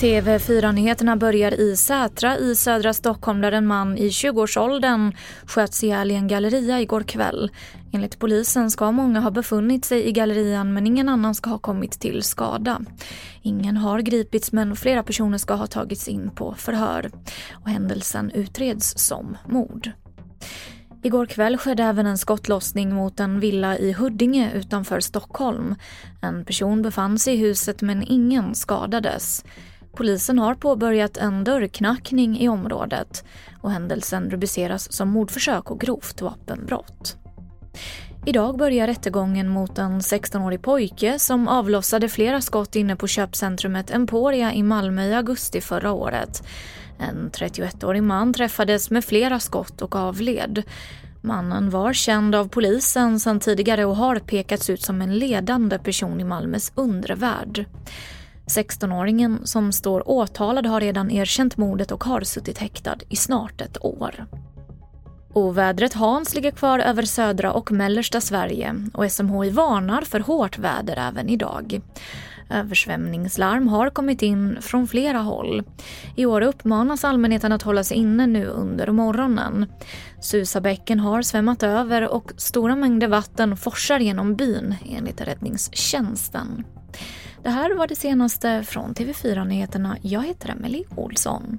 TV4-nyheterna börjar i Sätra i södra Stockholm där en man i 20-årsåldern sköts ihjäl i en galleria igår kväll. Enligt polisen ska många ha befunnit sig i gallerian men ingen annan ska ha kommit till skada. Ingen har gripits men flera personer ska ha tagits in på förhör. Och händelsen utreds som mord. Igår kväll skedde även en skottlossning mot en villa i Huddinge utanför Stockholm. En person befann sig i huset men ingen skadades. Polisen har påbörjat en dörrknackning i området och händelsen rubriceras som mordförsök och grovt vapenbrott. Idag börjar rättegången mot en 16-årig pojke som avlossade flera skott inne på köpcentrumet Emporia i Malmö i augusti förra året. En 31-årig man träffades med flera skott och avled. Mannen var känd av polisen sedan tidigare och har pekats ut som en ledande person i Malmös undre värld. 16-åringen som står åtalad har redan erkänt mordet och har suttit häktad i snart ett år. Ovädret Hans ligger kvar över södra och mellersta Sverige och SMHI varnar för hårt väder även idag. Översvämningslarm har kommit in från flera håll. I år uppmanas allmänheten att hålla sig inne nu under morgonen. Susabäcken har svämmat över och stora mängder vatten forsar genom byn enligt räddningstjänsten. Det här var det senaste från TV4 Nyheterna. Jag heter Emily Olsson.